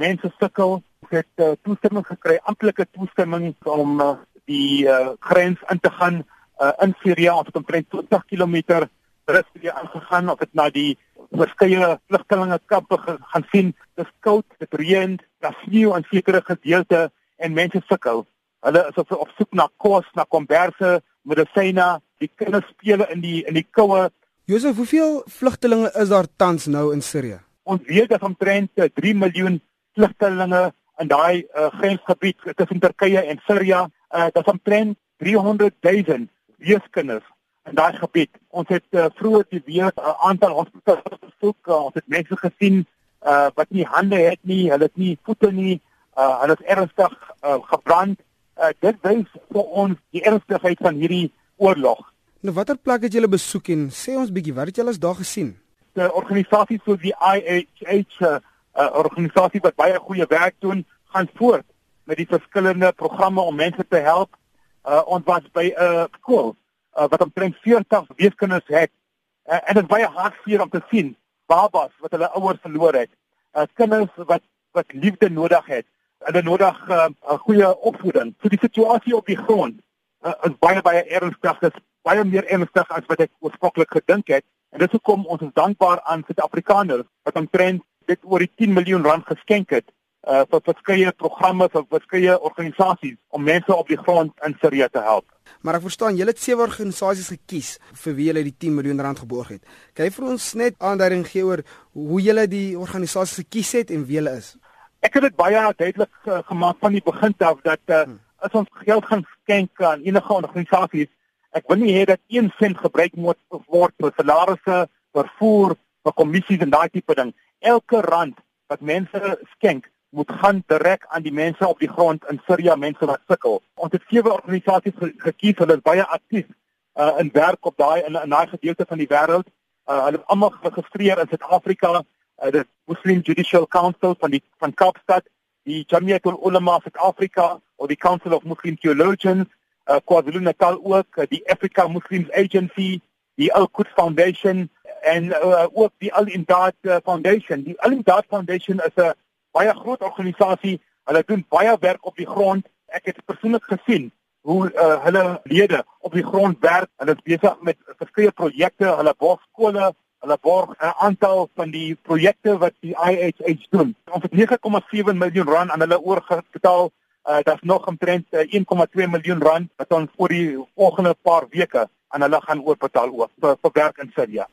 mense sukkel. Ons het uh, toestemming gekry, amptelike toestemming om uh, die uh, grens in te gaan uh, in Syria. Ons het omtrent 20 km rustig aangegaan of dit na die verskeie vlugtelingekampe gaan sien. Dit is koud, dit reën, daar sneeu in sekere gedeelte en mense sukkel. Hulle is op, op soek na kos, na komberse, medisyne, die kinders speel in die in die koue. Josef, hoeveel vlugtelinge is daar tans nou in Sirië? Ons weet dat omtrent 3 eh, miljoen vlugtelinge in daai uh, grensgebied tussen Turkye en Sirië, uh, dat omtrent 300 000 weeskinders in daai gebied. Ons het uh, vroeër die week 'n uh, aantal hospitale besoek. Uh, ons het mense gesien uh, wat nie hande het nie, hulle het nie voete nie, uh, hulle is ernstig uh, gebrand. Uh, dit wys vir ons die ernstigheid van hierdie oorlog. Nou watter plek het julle besoek en sê ons bietjie wat het julle daar gesien? 'n Organisasie soos die IHH, 'n uh, organisasie wat baie goeie werk doen, gaan voort met die verskillende programme om mense te help. Uh, ons was by 'n uh, skool uh, wat omtrent 40 weeskinders het. Uh, en dit is baie hartseer om te sien babas wat hulle ouers verloor het. Uh, kinders wat wat liefde nodig het. Hulle nodig 'n uh, goeie opvoeding. So die situasie op die grond uh, is baie baie ernstig. Dit is baie meer ernstig as wat ek oorspronklik gedink het. En dit is hoekom ons is dankbaar aan Suid-Afrikaners wat omtrent dit oor die 10 miljoen rand geskenk het uh, vir verskeie programme vir verskeie organisasies om mense op die grond in Sirië te help. Maar ek verstaan julle het sewe organisasies gekies vir wie julle die 10 miljoen rand geborg het. Kan jy vir ons net aanduiding gee oor hoe julle die organisasies gekies het en wie hulle is? Ek het dit baie duidelik uh, gemaak van die begin af dat uh, as ons geld gaan skenk aan enige organisasies, ek wil nie hê dat 1 sent gebruik moet word vir salarisse, vervoer, vir kommissies en daai tipe ding. Elke rand wat mense skenk, moet gaan direk aan die mense op die grond in Sirië, mense wat sukkel. Ons het sewe organisasies ge gekies, hulle is baie aktief uh, in werk op daai in, in daai gedeelte van die wêreld. Uh, hulle is almal geregistreer in Suid-Afrika, uh, die Muslim Judicial Council van die van Kaapstad, die Jamiat ul-Ulama Suid-Afrika of die Council of Muslim Theologians, uh, KwaZulu-Natal ook, uh, die Africa Muslims Agency, die Al-Quds Foundation en uh, ook die Al-Imdad uh, Foundation. Die Al-Imdad Foundation is 'n baie groot organisasie. Hulle doen baie werk op die grond. Ek het persoonlik gesien hoe uh, hulle lede op die grond werk. Hulle is besig met verskeie projekte. Hulle borg skole, hulle borg 'n aantal van die projekte wat die IHH doen. Ons het 9,7 miljoen rand aan hulle oorgetaal. Uh, Daar's nog omtrent uh, 1,2 miljoen rand wat ons vir die volgende paar weke aan hulle gaan oorbetaal ook vir, vir werk in Syria.